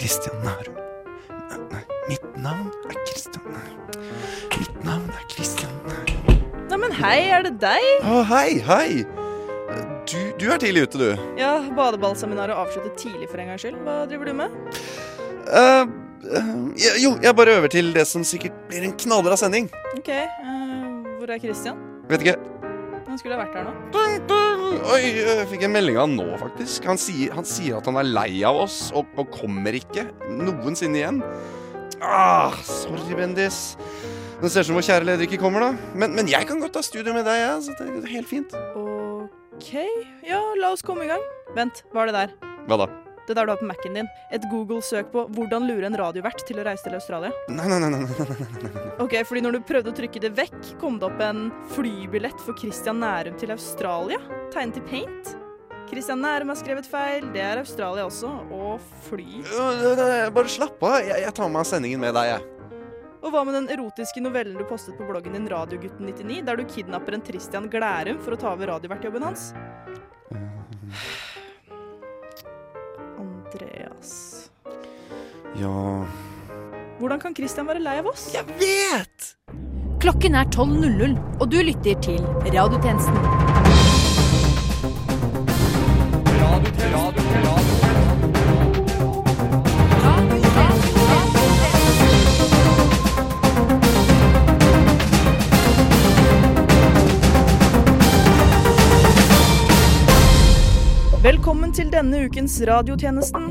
Christian Nærum. Nei, mitt navn er Kristian Nærum. Mitt navn er Kristian Nærum. Neimen hei, er det deg? Å, hei, hei! Du, du er tidlig ute, du. Ja, badeballseminaret avsluttet tidlig for en gangs skyld. Hva driver du med? Eh, eh, jo, jeg bare øver til det som sikkert blir en knallbra sending. Ok, Uh, hvor er Kristian? Vet ikke. Han skulle ha vært her nå. Dun, dun. Oi, jeg fikk en melding av han nå, faktisk. Han sier, han sier at han er lei av oss og, og kommer ikke noensinne igjen. Ah, sorry, Bendis. Det ser ut som vår kjære leder ikke kommer, da. Men, men jeg kan godt ta studio med deg, jeg. Så det er helt fint. Ok, ja, la oss komme i gang. Vent, hva er det der? Hva da? Det der du har på Mac-en din. Et Google-søk på 'hvordan lure en radiovert til å reise til Australia'. Nei, nei, nei. nei, nei, nei. Ok, fordi når du prøvde å trykke det vekk, kom det opp en flybillett for Christian Nærum til Australia, tegnet i paint. Christian Nærum har skrevet feil, det er Australia også, og fly. Bare slapp av. Jeg, jeg tar med sendingen med deg, jeg. Og hva med den erotiske novellen du postet på bloggen din Radiogutten99, der du kidnapper en Christian Glærum for å ta over radiovertjobben hans? Andreas Ja Hvordan kan Christian være lei av oss? Jeg vet! Klokken er 12.00, og du lytter til Radiotjenesten. Velkommen til denne ukens radiotjenesten.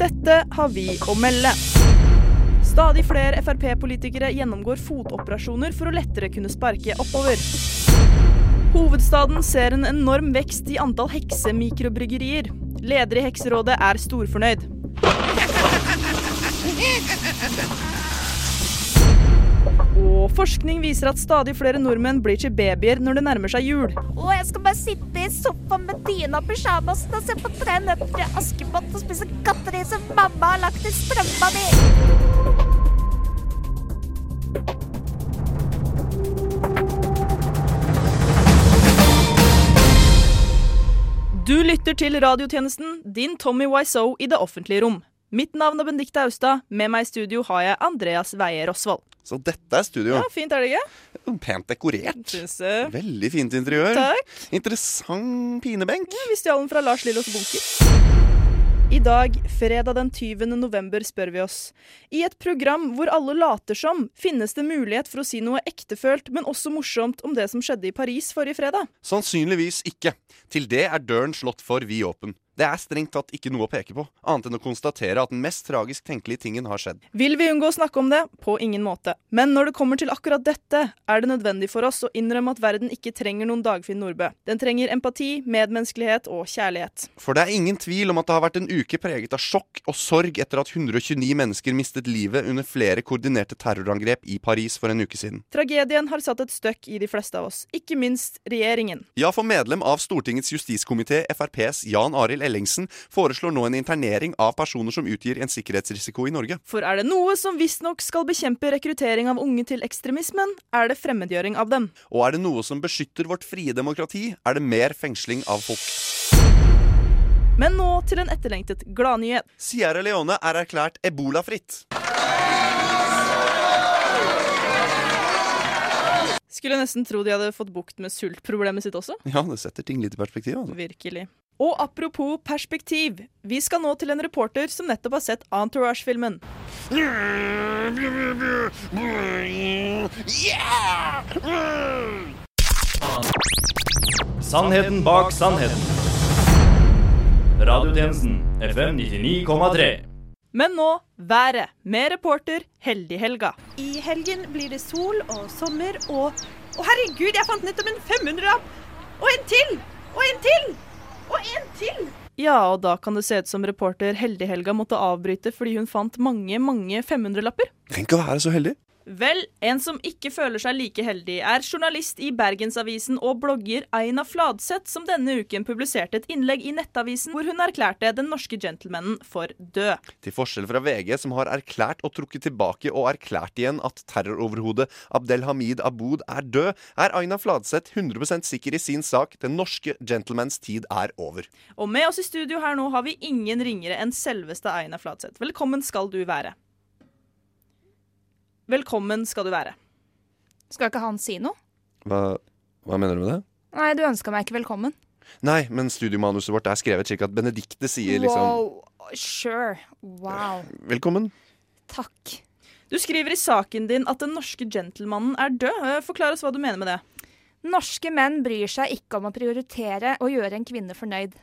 Dette har vi å melde. Stadig flere Frp-politikere gjennomgår fotoperasjoner for å lettere kunne sparke oppover. Hovedstaden ser en enorm vekst i antall heksemikrobyggerier. Leder i Hekserådet er storfornøyd. Og forskning viser at stadig flere nordmenn blir til babyer når det nærmer seg jul. Og jeg skal bare sitte i sofaen med dyna og pysjamasen og se på Tre nøtter til Askepott og spise godteri som mamma har lagt i strømpa mi. Du lytter til radiotjenesten Din Tommy Wiseau i det offentlige rom. Mitt navn er Benedicte Austad. Med meg i studio har jeg Andreas Weie Rosvold. Så dette er studio. Ja, Fint, er det ikke? Pent dekorert. Veldig fint interiør. Takk. Interessant pinebenk. Vi stjal den fra Lars Lillos bunker. I dag, fredag den 20. november, spør vi oss. I et program hvor alle later som, finnes det mulighet for å si noe ektefølt, men også morsomt om det som skjedde i Paris forrige fredag? Sannsynligvis ikke. Til det er døren slått for vid åpen. Det er strengt tatt ikke noe å peke på, annet enn å konstatere at den mest tragisk tenkelige tingen har skjedd. Vil vi unngå å snakke om det? På ingen måte. Men når det kommer til akkurat dette, er det nødvendig for oss å innrømme at verden ikke trenger noen Dagfinn Nordbø. Den trenger empati, medmenneskelighet og kjærlighet. For det er ingen tvil om at det har vært en uke preget av sjokk og sorg etter at 129 mennesker mistet livet under flere koordinerte terrorangrep i Paris for en uke siden. Tragedien har satt et støkk i de fleste av oss, ikke minst regjeringen. Ja, for medlem av Stortingets justiskomité, FrPs Jan Arild Ellingsen, foreslår nå en internering av personer som utgir en sikkerhetsrisiko i Norge. For er det noe som visstnok skal bekjempe rekruttering av unge til ekstremismen, er det fremmedgjøring av dem. Og er det noe som beskytter vårt frie demokrati, er det mer fengsling av folk. Men nå til en etterlengtet gladnyhet. Sierra Leone er erklært ebolafritt. Skulle nesten tro de hadde fått bukt med sultproblemet sitt også. Ja, det setter ting litt i perspektiv. altså. Virkelig. Og apropos perspektiv. Vi skal nå til en reporter som nettopp har sett Entourage-filmen. Sannheten bak sannheten. Radiotjenesten FM 99,3. Men nå været, med reporter Heldig Helga. I helgen blir det sol og sommer og Å, herregud, jeg fant nettopp en 500-lapp! Og en til! Og en til! Og en til! Ja, og da kan det se ut som reporter Heldig Helga måtte avbryte fordi hun fant mange, mange 500-lapper. Tenk å være så heldig. Vel, en som ikke føler seg like heldig, er journalist i Bergensavisen og blogger Aina Fladseth, som denne uken publiserte et innlegg i Nettavisen hvor hun erklærte den norske gentlemanen for død. Til forskjell fra VG, som har erklært og trukket tilbake og erklært igjen at terroroverhodet Abdelhamid Aboud er død, er Aina Fladseth 100% sikker i sin sak. Den norske gentlemans tid er over. Og med oss i studio her nå har vi ingen ringere enn selveste Aina Fladseth. Velkommen skal du være. Velkommen skal du være. Skal ikke han si noe? Hva, hva mener du med det? Nei, du ønska meg ikke velkommen. Nei, men studiomanuset vårt er skrevet slik at Benedicte sier liksom Wow. Sure. Wow. Velkommen. Takk. Du skriver i saken din at den norske gentlemanen er død. Eh, Forklar oss hva du mener med det. Norske menn bryr seg ikke om å prioritere å gjøre en kvinne fornøyd.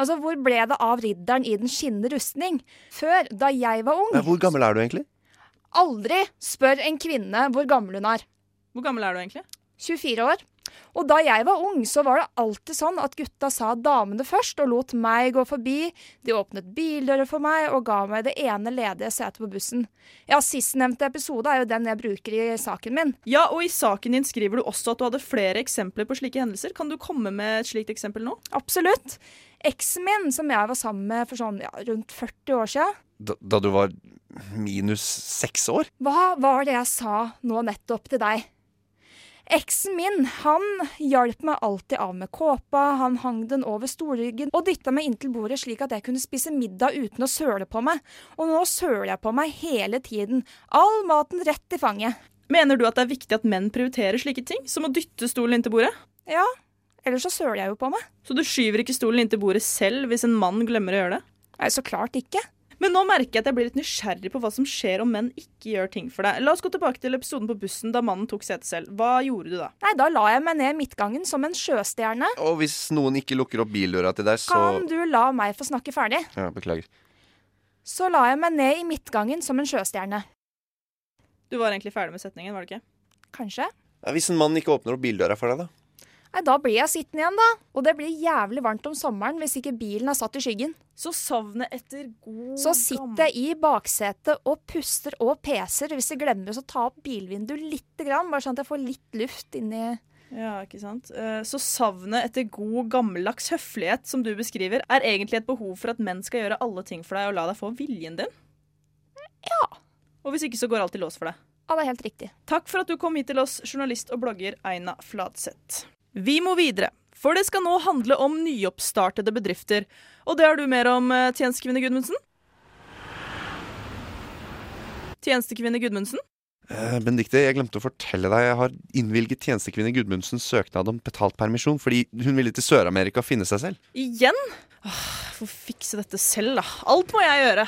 Altså, Hvor ble det av ridderen i den skinnende rustning? Før, da jeg var ung. Hvor gammel er du egentlig? Aldri spør en kvinne hvor gammel hun er. Hvor gammel er du egentlig? 24 år. Og da jeg var ung, så var det alltid sånn at gutta sa damene først og lot meg gå forbi. De åpnet bildører for meg og ga meg det ene ledige setet på bussen. Ja, Sistnevnte episode er jo den jeg bruker i saken min. Ja, og i saken din skriver du også at du hadde flere eksempler på slike hendelser. Kan du komme med et slikt eksempel nå? Absolutt. Eksen min, som jeg var sammen med for sånn ja, rundt 40 år siden, Da, da du var minus seks år? Hva var det jeg sa nå nettopp til deg? Eksen min, han hjalp meg alltid av med kåpa, han hang den over stolryggen og dytta meg inntil bordet slik at jeg kunne spise middag uten å søle på meg. Og nå søler jeg på meg hele tiden. All maten rett i fanget. Mener du at det er viktig at menn prioriterer slike ting, som å dytte stolen inntil bordet? Ja, ellers så søler jeg jo på meg. Så du skyver ikke stolen inntil bordet selv hvis en mann glemmer å gjøre det? Nei, så klart ikke. Men nå merker jeg at jeg blir litt nysgjerrig på hva som skjer om menn ikke gjør ting for deg. La oss gå tilbake til episoden på bussen da mannen tok setet selv. Hva gjorde du da? Nei, da la jeg meg ned i midtgangen som en sjøstjerne. Og hvis noen ikke lukker opp bildøra til deg, så Kan du la meg få snakke ferdig? Ja, beklager. Så la jeg meg ned i midtgangen som en sjøstjerne. Du var egentlig ferdig med setningen, var du ikke? Kanskje? Ja, hvis en mann ikke åpner opp bildøra for deg, da? Nei, Da blir jeg sittende igjen, da. Og det blir jævlig varmt om sommeren hvis ikke bilen er satt i skyggen. Så savnet etter god Så sitter jeg i baksetet og puster og peser hvis jeg glemmer å ta opp bilvinduet lite grann, bare sånn at jeg får litt luft inni Ja, ikke sant. Eh, Så savnet etter god, gammeldags høflighet, som du beskriver, er egentlig et behov for at menn skal gjøre alle ting for deg og la deg få viljen din? Ja. Og hvis ikke, så går alt i lås for deg. Ja, det er helt riktig. Takk for at du kom hit til oss, journalist og blogger Aina Fladseth. Vi må videre, for det skal nå handle om nyoppstartede bedrifter. Og det har du mer om, eh, tjenestekvinne Gudmundsen? Tjenestekvinne Gudmundsen? Eh, Benedikte, jeg glemte å fortelle deg Jeg har innvilget tjenestekvinne Gudmundsens søknad om betalt permisjon fordi hun ville til Sør-Amerika finne seg selv. Igjen? Åh, får fikse dette selv, da. Alt må jeg gjøre.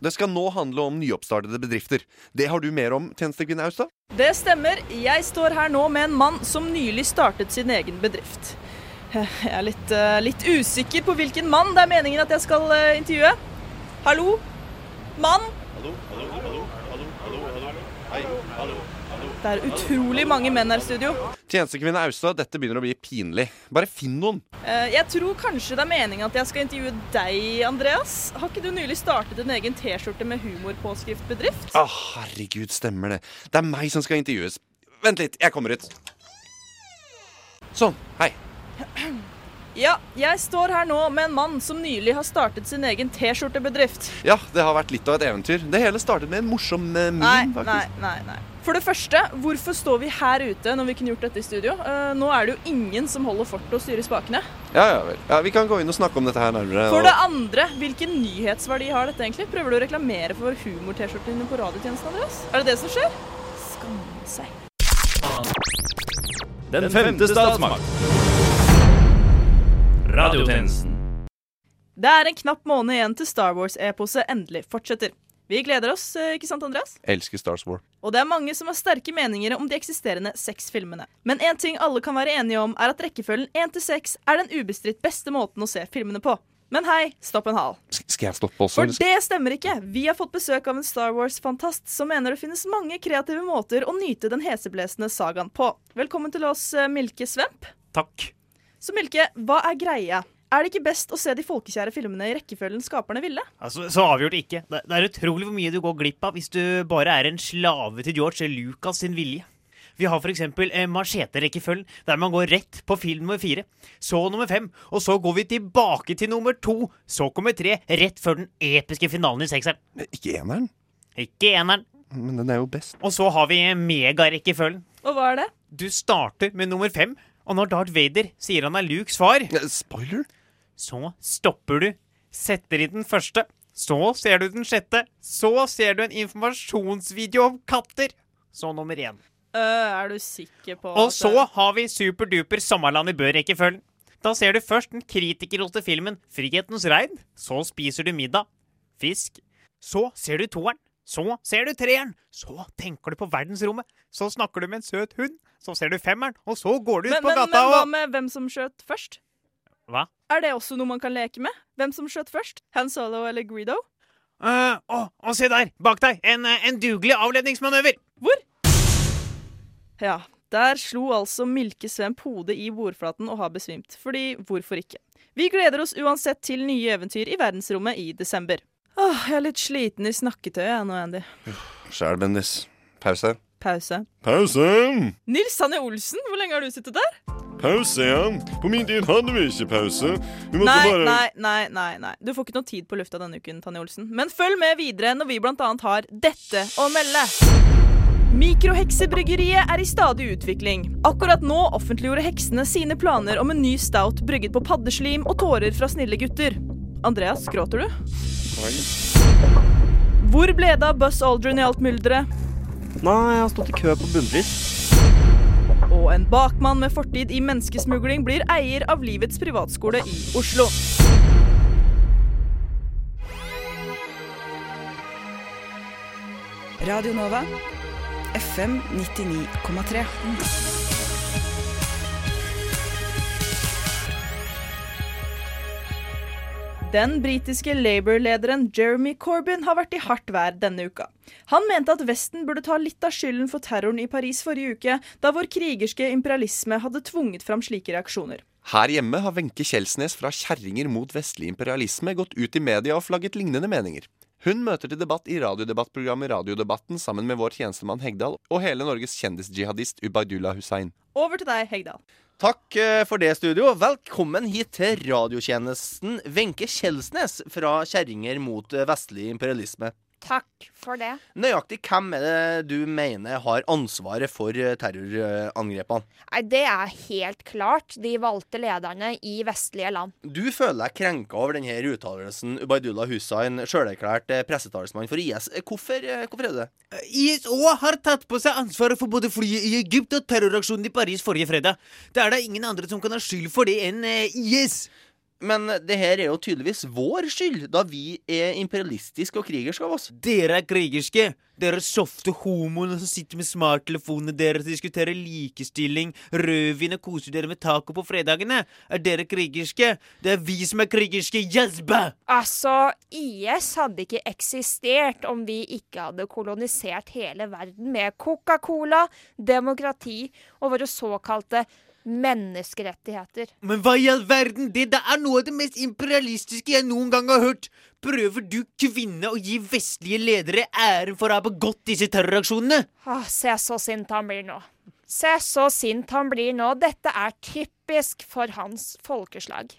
Det skal nå handle om nyoppstartede bedrifter. Det har du mer om, tjenestekvinne Austad? Det stemmer. Jeg står her nå med en mann som nylig startet sin egen bedrift. Jeg er litt, eh, litt usikker på hvilken mann det er meningen at jeg skal eh, intervjue. Hallo? Mann? Det er utrolig mange menn her i studio. Tjenestekvinne Austad, dette begynner å bli pinlig. Bare finn noen. Eh, Jeg tror kanskje det er meningen at jeg skal intervjue deg, Andreas. Har ikke du nylig startet en egen T-skjorte med humorpåskriftbedrift? Å, herregud, stemmer det. Det er meg som skal intervjues. Vent litt, jeg kommer ut. Sånn. Hei. Ja, jeg står her nå med en mann som nylig har startet sin egen T-skjortebedrift. Ja, det har vært litt av et eventyr. Det hele startet med en morsom eh, meme, Nei, nei, faktisk. nei, nei. For det første, hvorfor står vi her ute når vi kunne gjort dette i studio? Uh, nå er det jo ingen som holder fortet og styrer spakene. Ja, ja vel. Ja, Vi kan gå inn og snakke om dette her nærmere. For og- det andre, hvilken nyhetsverdi har dette egentlig? Prøver du å reklamere for humor-T-skjortene på radiotjenesten, Andreas? Er det det som skjer? Skamme seg. Den femte statsmakt. Radiotjenesten. Det er en knapp måned igjen til Star Wars-eposet endelig fortsetter. Vi gleder oss, eh, ikke sant, Andreas? Elsker Star Wars. Og det er mange som har sterke meninger om de eksisterende seks filmene. Men én ting alle kan være enige om, er at rekkefølgen 1 til 6 er den ubestridt beste måten å se filmene på. Men hei, stopp en hal. Skal jeg stoppe også? For det stemmer ikke. Vi har fått besøk av en Star Wars-fantast som mener det finnes mange kreative måter å nyte den heseblesende sagaen på. Velkommen til oss, eh, Milke Svemp. Takk. Så Milke, hva er greia? Er det ikke best å se de folkekjære filmene i rekkefølgen skaperne ville? Altså, Så avgjort ikke. Det, det er utrolig hvor mye du går glipp av hvis du bare er en slave til George Lucas sin vilje. Vi har eksempel eh, machete-rekkefølgen, der man går rett på film nummer fire. Så nummer fem, og så går vi tilbake til nummer to. Så kommer tre, rett før den episke finalen i sekseren. Ikke eneren, Ikke eneren. men den er jo best. Og så har vi megarekkefølgen. Og hva er det? Du starter med nummer fem, og når Darth Vader sier han er Lukes far, Spoiler? så stopper du, setter i den første, så ser du den sjette, så ser du en informasjonsvideo om katter. Så nummer én. Øh, er du sikker på Og så har vi superduper Sommerland i Bø-rekkefølgen. Da ser du først den kritikerroste filmen Frihetens regn. Så spiser du middag. Fisk. Så ser du toeren. Så ser du treeren. Så tenker du på verdensrommet. Så snakker du med en søt hund. Så ser du femmeren, og så går du ut men, på men, gata men hva med hvem som skjøt først? Hva? Er det også noe man kan leke med? Hvem som skjøt først? Han Solo eller Greedo? Uh, oh, å, se der! Bak deg! En, eh, en dugelig avledningsmanøver! Ja, der slo altså Milke Svemp hodet i bordflaten og har besvimt. Fordi hvorfor ikke? Vi gleder oss uansett til nye eventyr i verdensrommet i desember. Åh, jeg er litt sliten i snakketøyet jeg nå, Andy. Sjæl, Bendis. Pause. Pause. Pause! Nils Sanne Olsen, hvor lenge har du sittet der? Pause, ja. På min tid hadde vi ikke pause. Vi måtte Nei, bare nei, nei, nei, nei. Du får ikke noe tid på lufta denne uken, Tanje Olsen. Men følg med videre når vi blant annet har dette å melde. Mikroheksebryggeriet er i stadig utvikling. Akkurat nå offentliggjorde heksene sine planer om en ny stout brygget på paddeslim og tårer fra snille gutter. Andreas, gråter du? Hvor ble det av Buzz Aldrin i alt mylderet? Nei, jeg har stått i kø på bunnpris. Og en bakmann med fortid i menneskesmugling blir eier av livets privatskole i Oslo. Radio Nova. FM 99,3. Den britiske Labour-lederen Jeremy Corbyn har vært i hardt vær denne uka. Han mente at Vesten burde ta litt av skylden for terroren i Paris forrige uke, da vår krigerske imperialisme hadde tvunget fram slike reaksjoner. Her hjemme har Wenche Kjelsnes fra Kjerringer mot vestlig imperialisme gått ut i media og flagget lignende meninger. Hun møter til debatt i radiodebattprogrammet Radiodebatten sammen med vår tjenestemann Hegdal og hele Norges kjendisjihadist Ubaydullah Hussein. Over til deg, Hegdal. Takk eh, for det, studio. Velkommen hit til radiotjenesten Wenche Kjelsnes fra Kjerringer mot eh, vestlig imperialisme. Takk for det. Nøyaktig hvem er det du mener har ansvaret for eh, terrorangrepene? Nei, Det er helt klart de valgte lederne i vestlige land. Du føler deg krenka over denne uttalelsen, Ubaydullah Hussain, sjølerklært eh, pressetalsmann for IS. Eh, Hvorfor, hvorfor er det det? ISO har tatt på seg ansvaret for både flyet i Egypt og terroraksjonen i Paris forrige fredag. Det er da ingen andre som kan ha skyld for det enn IS. Men det her er jo tydeligvis vår skyld, da vi er imperialistiske og krigerske av oss. Dere er krigerske. Dere softe homoene som sitter med smarttelefonene deres og diskuterer likestilling, rødvin og koser dere med taco på fredagene. Er dere krigerske? Det er vi som er krigerske. Jazba! Altså, IS hadde ikke eksistert om vi ikke hadde kolonisert hele verden med Coca-Cola, demokrati og våre såkalte menneskerettigheter. Men hva i all verden? Det der er noe av det mest imperialistiske jeg noen gang har hørt. Prøver du, kvinne, å gi vestlige ledere æren for å ha begått disse terroraksjonene? Åh, se så sint han blir nå. Se så sint han blir nå. Dette er typisk for hans folkeslag.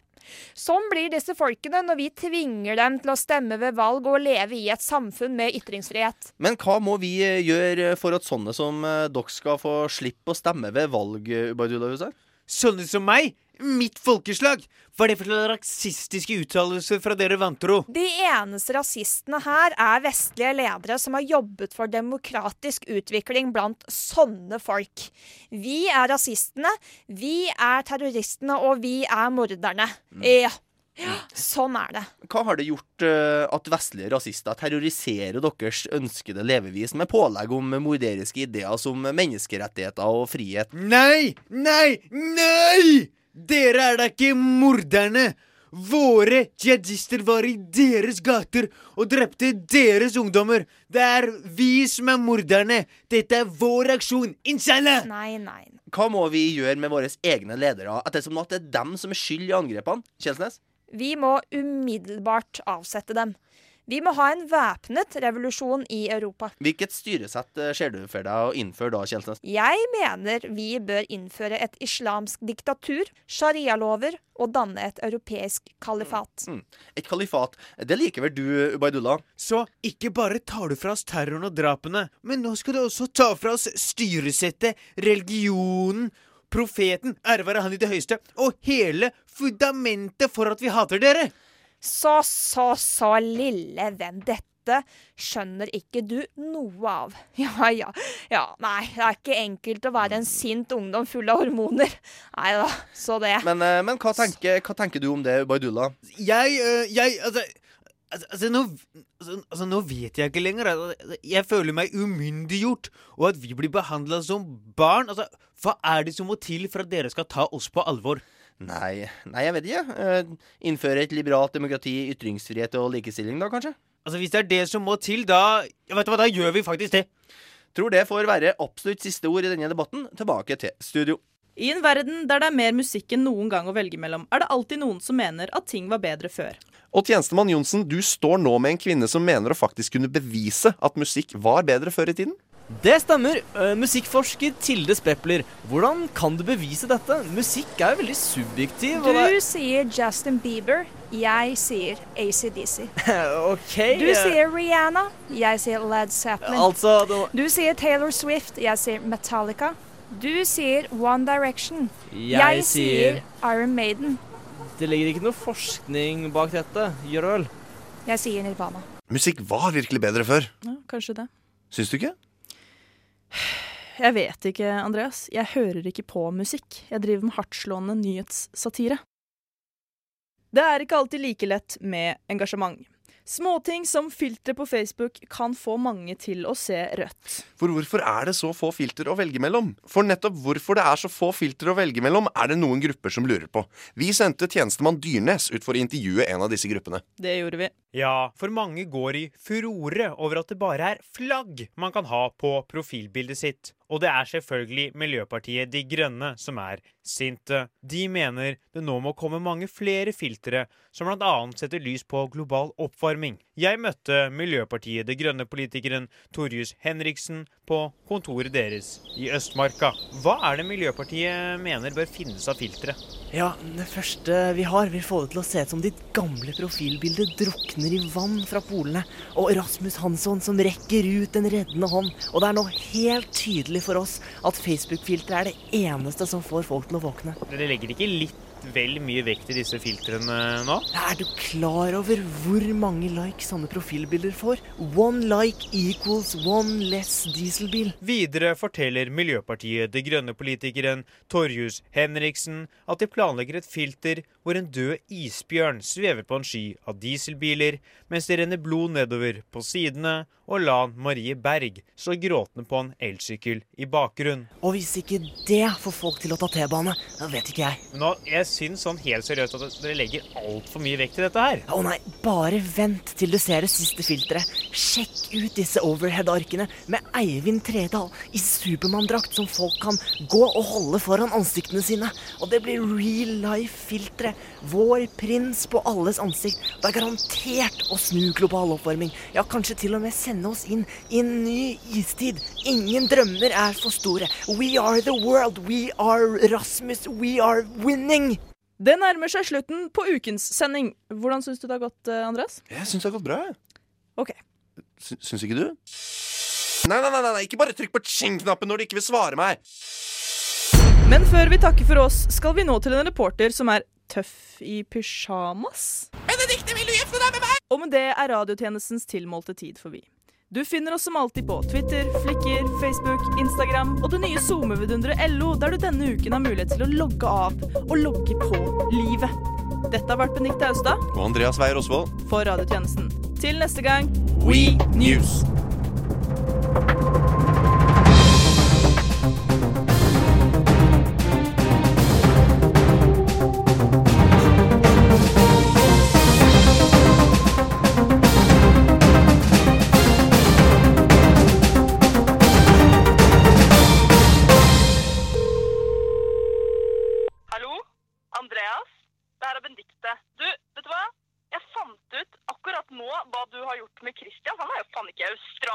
Sånn blir disse folkene når vi tvinger dem til å stemme ved valg og leve i et samfunn med ytringsfrihet. Men hva må vi eh, gjøre for at sånne som eh, dere skal få slippe å stemme ved valg, Ubaydullah Hussain? Sånne som meg? Mitt folkeslag? Hva er det for rasistiske uttalelser fra dere vantro? De eneste rasistene her er vestlige ledere som har jobbet for demokratisk utvikling blant sånne folk. Vi er rasistene, vi er terroristene, og vi er morderne. Ja. Ja, sånn er det. Hva har det gjort uh, at vestlige rasister terroriserer deres ønskede levevis med pålegg om morderiske ideer som menneskerettigheter og frihet? Nei! Nei! Nei! Dere er da ikke morderne! Våre jihadister var i deres gater og drepte deres ungdommer. Det er vi som er morderne. Dette er vår aksjon. Inshallah! Nei, nei. Hva må vi gjøre med våre egne ledere, ettersom at det er dem som er skyld i angrepene? Kjelsnes? Vi må umiddelbart avsette dem. Vi må ha en væpnet revolusjon i Europa. Hvilket styresett eh, ser du for deg å innføre da, Kjelsnes? Jeg mener vi bør innføre et islamsk diktatur, sharialover og danne et europeisk kalifat. Mm. Et kalifat. Det liker vel du, Ubaydullah? Så ikke bare tar du fra oss terroren og drapene, men nå skal du også ta fra oss styresettet, religionen, profeten, ære være han i det høyeste, og hele fundamentet for at vi hater dere. Så, så, så, lille venn. Dette skjønner ikke du noe av. Ja, ja. Ja, nei, det er ikke enkelt å være en sint ungdom full av hormoner. Nei da, så det. Men, eh, men hva, tenker, hva tenker du om det, Ubaydullah? Jeg, øh, jeg Altså Altså, altså, nå, altså, altså, nå vet jeg ikke lenger. Altså, jeg føler meg umyndiggjort, og at vi blir behandla som barn. Altså, Hva er det som må til for at dere skal ta oss på alvor? Nei, nei jeg vet ikke. Uh, innføre et liberalt demokrati, ytringsfrihet og likestilling, da, kanskje? Altså, Hvis det er det som må til, da Vet du hva, da gjør vi faktisk det. Tror det får være absolutt siste ord i denne debatten. Tilbake til studio. I en verden der det er mer musikk enn noen gang å velge mellom, er det alltid noen som mener at ting var bedre før. Og tjenestemann Johnsen, du står nå med en kvinne som mener å faktisk kunne bevise at musikk var bedre før i tiden? Det stemmer. Uh, musikkforsker Tilde Spepler. Hvordan kan du bevise dette? Musikk er jo veldig subjektiv. Du sier Justin Bieber. Jeg sier ACDC. ok. Du sier Rihanna. Jeg sier Led Zeppelin. Altså, det... Du sier Taylor Swift. Jeg sier Metallica. Du sier One Direction. Jeg, jeg sier Iron Maiden. Det ligger ikke noe forskning bak dette, gjør det vel? Jeg sier Nirvana. Musikk var virkelig bedre før. Ja, kanskje det. Syns du ikke? Jeg vet ikke, Andreas. Jeg hører ikke på musikk. Jeg driver med hardtslående nyhetssatire. Det er ikke alltid like lett med engasjement. Småting som filter på Facebook kan få mange til å se rødt. For hvorfor er det så få filter å velge mellom? For nettopp hvorfor det er så få filter å velge mellom, er det noen grupper som lurer på. Vi sendte tjenestemann Dyrnes ut for å intervjue en av disse gruppene. Det gjorde vi. Ja, for mange går i furore over at det bare er flagg man kan ha på profilbildet sitt. Og det er selvfølgelig Miljøpartiet De Grønne som er sinte. De mener det nå må komme mange flere filtre som bl.a. setter lys på global oppvarming. Jeg møtte Miljøpartiet De Grønne-politikeren Torjus Henriksen på kontoret deres i Østmarka. Hva er det Miljøpartiet mener bør finnes av filtre? Ja, Det første vi har, vil få det til å se ut som ditt gamle profilbilde drukner i vann fra polene. Og Rasmus Hansson som rekker ut en reddende hånd. Og det er nå helt tydelig for oss at Facebook-filteret er det eneste som får folk til å våkne. Dere legger ikke litt vel mye vekt i disse filtrene nå? Er du klar over hvor mange likes sånne profilbilder får? One like equals one less dieselbil. Videre forteller Miljøpartiet De Grønne-politikeren Torjus Henriksen at de planlegger et filter hvor en død isbjørn svever på en sky av dieselbiler, mens det renner blod nedover på sidene, og Lan Marie Berg står gråtende på en elsykkel i bakgrunnen. Og hvis ikke det får folk til å ta T-bane, da vet ikke jeg. Nå, Jeg syns sånn helt seriøst at dere legger altfor mye vekt i dette her. Å nei, bare vent til du ser det siste filteret. Sjekk ut disse overhead-arkene med Eivind Tredal i Supermann-drakt som folk kan gå og holde foran ansiktene sine. Og det blir real life-filtre. Vår prins på alles ansikt. Det er garantert å snu global oppvarming. Ja, kanskje til og med sende oss inn i en ny istid. Ingen drømmer er for store. We are the world. We are Rasmus. We are winning. Det nærmer seg slutten på ukens sending. Hvordan syns du det har gått, eh, Andreas? Jeg syns det har gått bra. jeg. Ok. Sy syns ikke du? Nei, nei, nei, nei, ikke bare trykk på ching-knappen når du ikke vil svare meg. Men før vi takker for oss, skal vi nå til en reporter som er tøff i pysjamas. Benedicte, vil du gifte deg med meg? Og med det er radiotjenestens tilmålte tid forbi. Du finner oss som alltid på Twitter, Flikker, Facebook, Instagram og det nye SoMe-vidunderet LO, der du denne uken har mulighet til å logge av og logge på livet. Dette har vært Benikte Austad Og Andreas Weier Osvold. for radiotjenesten. Til neste gang We News. Er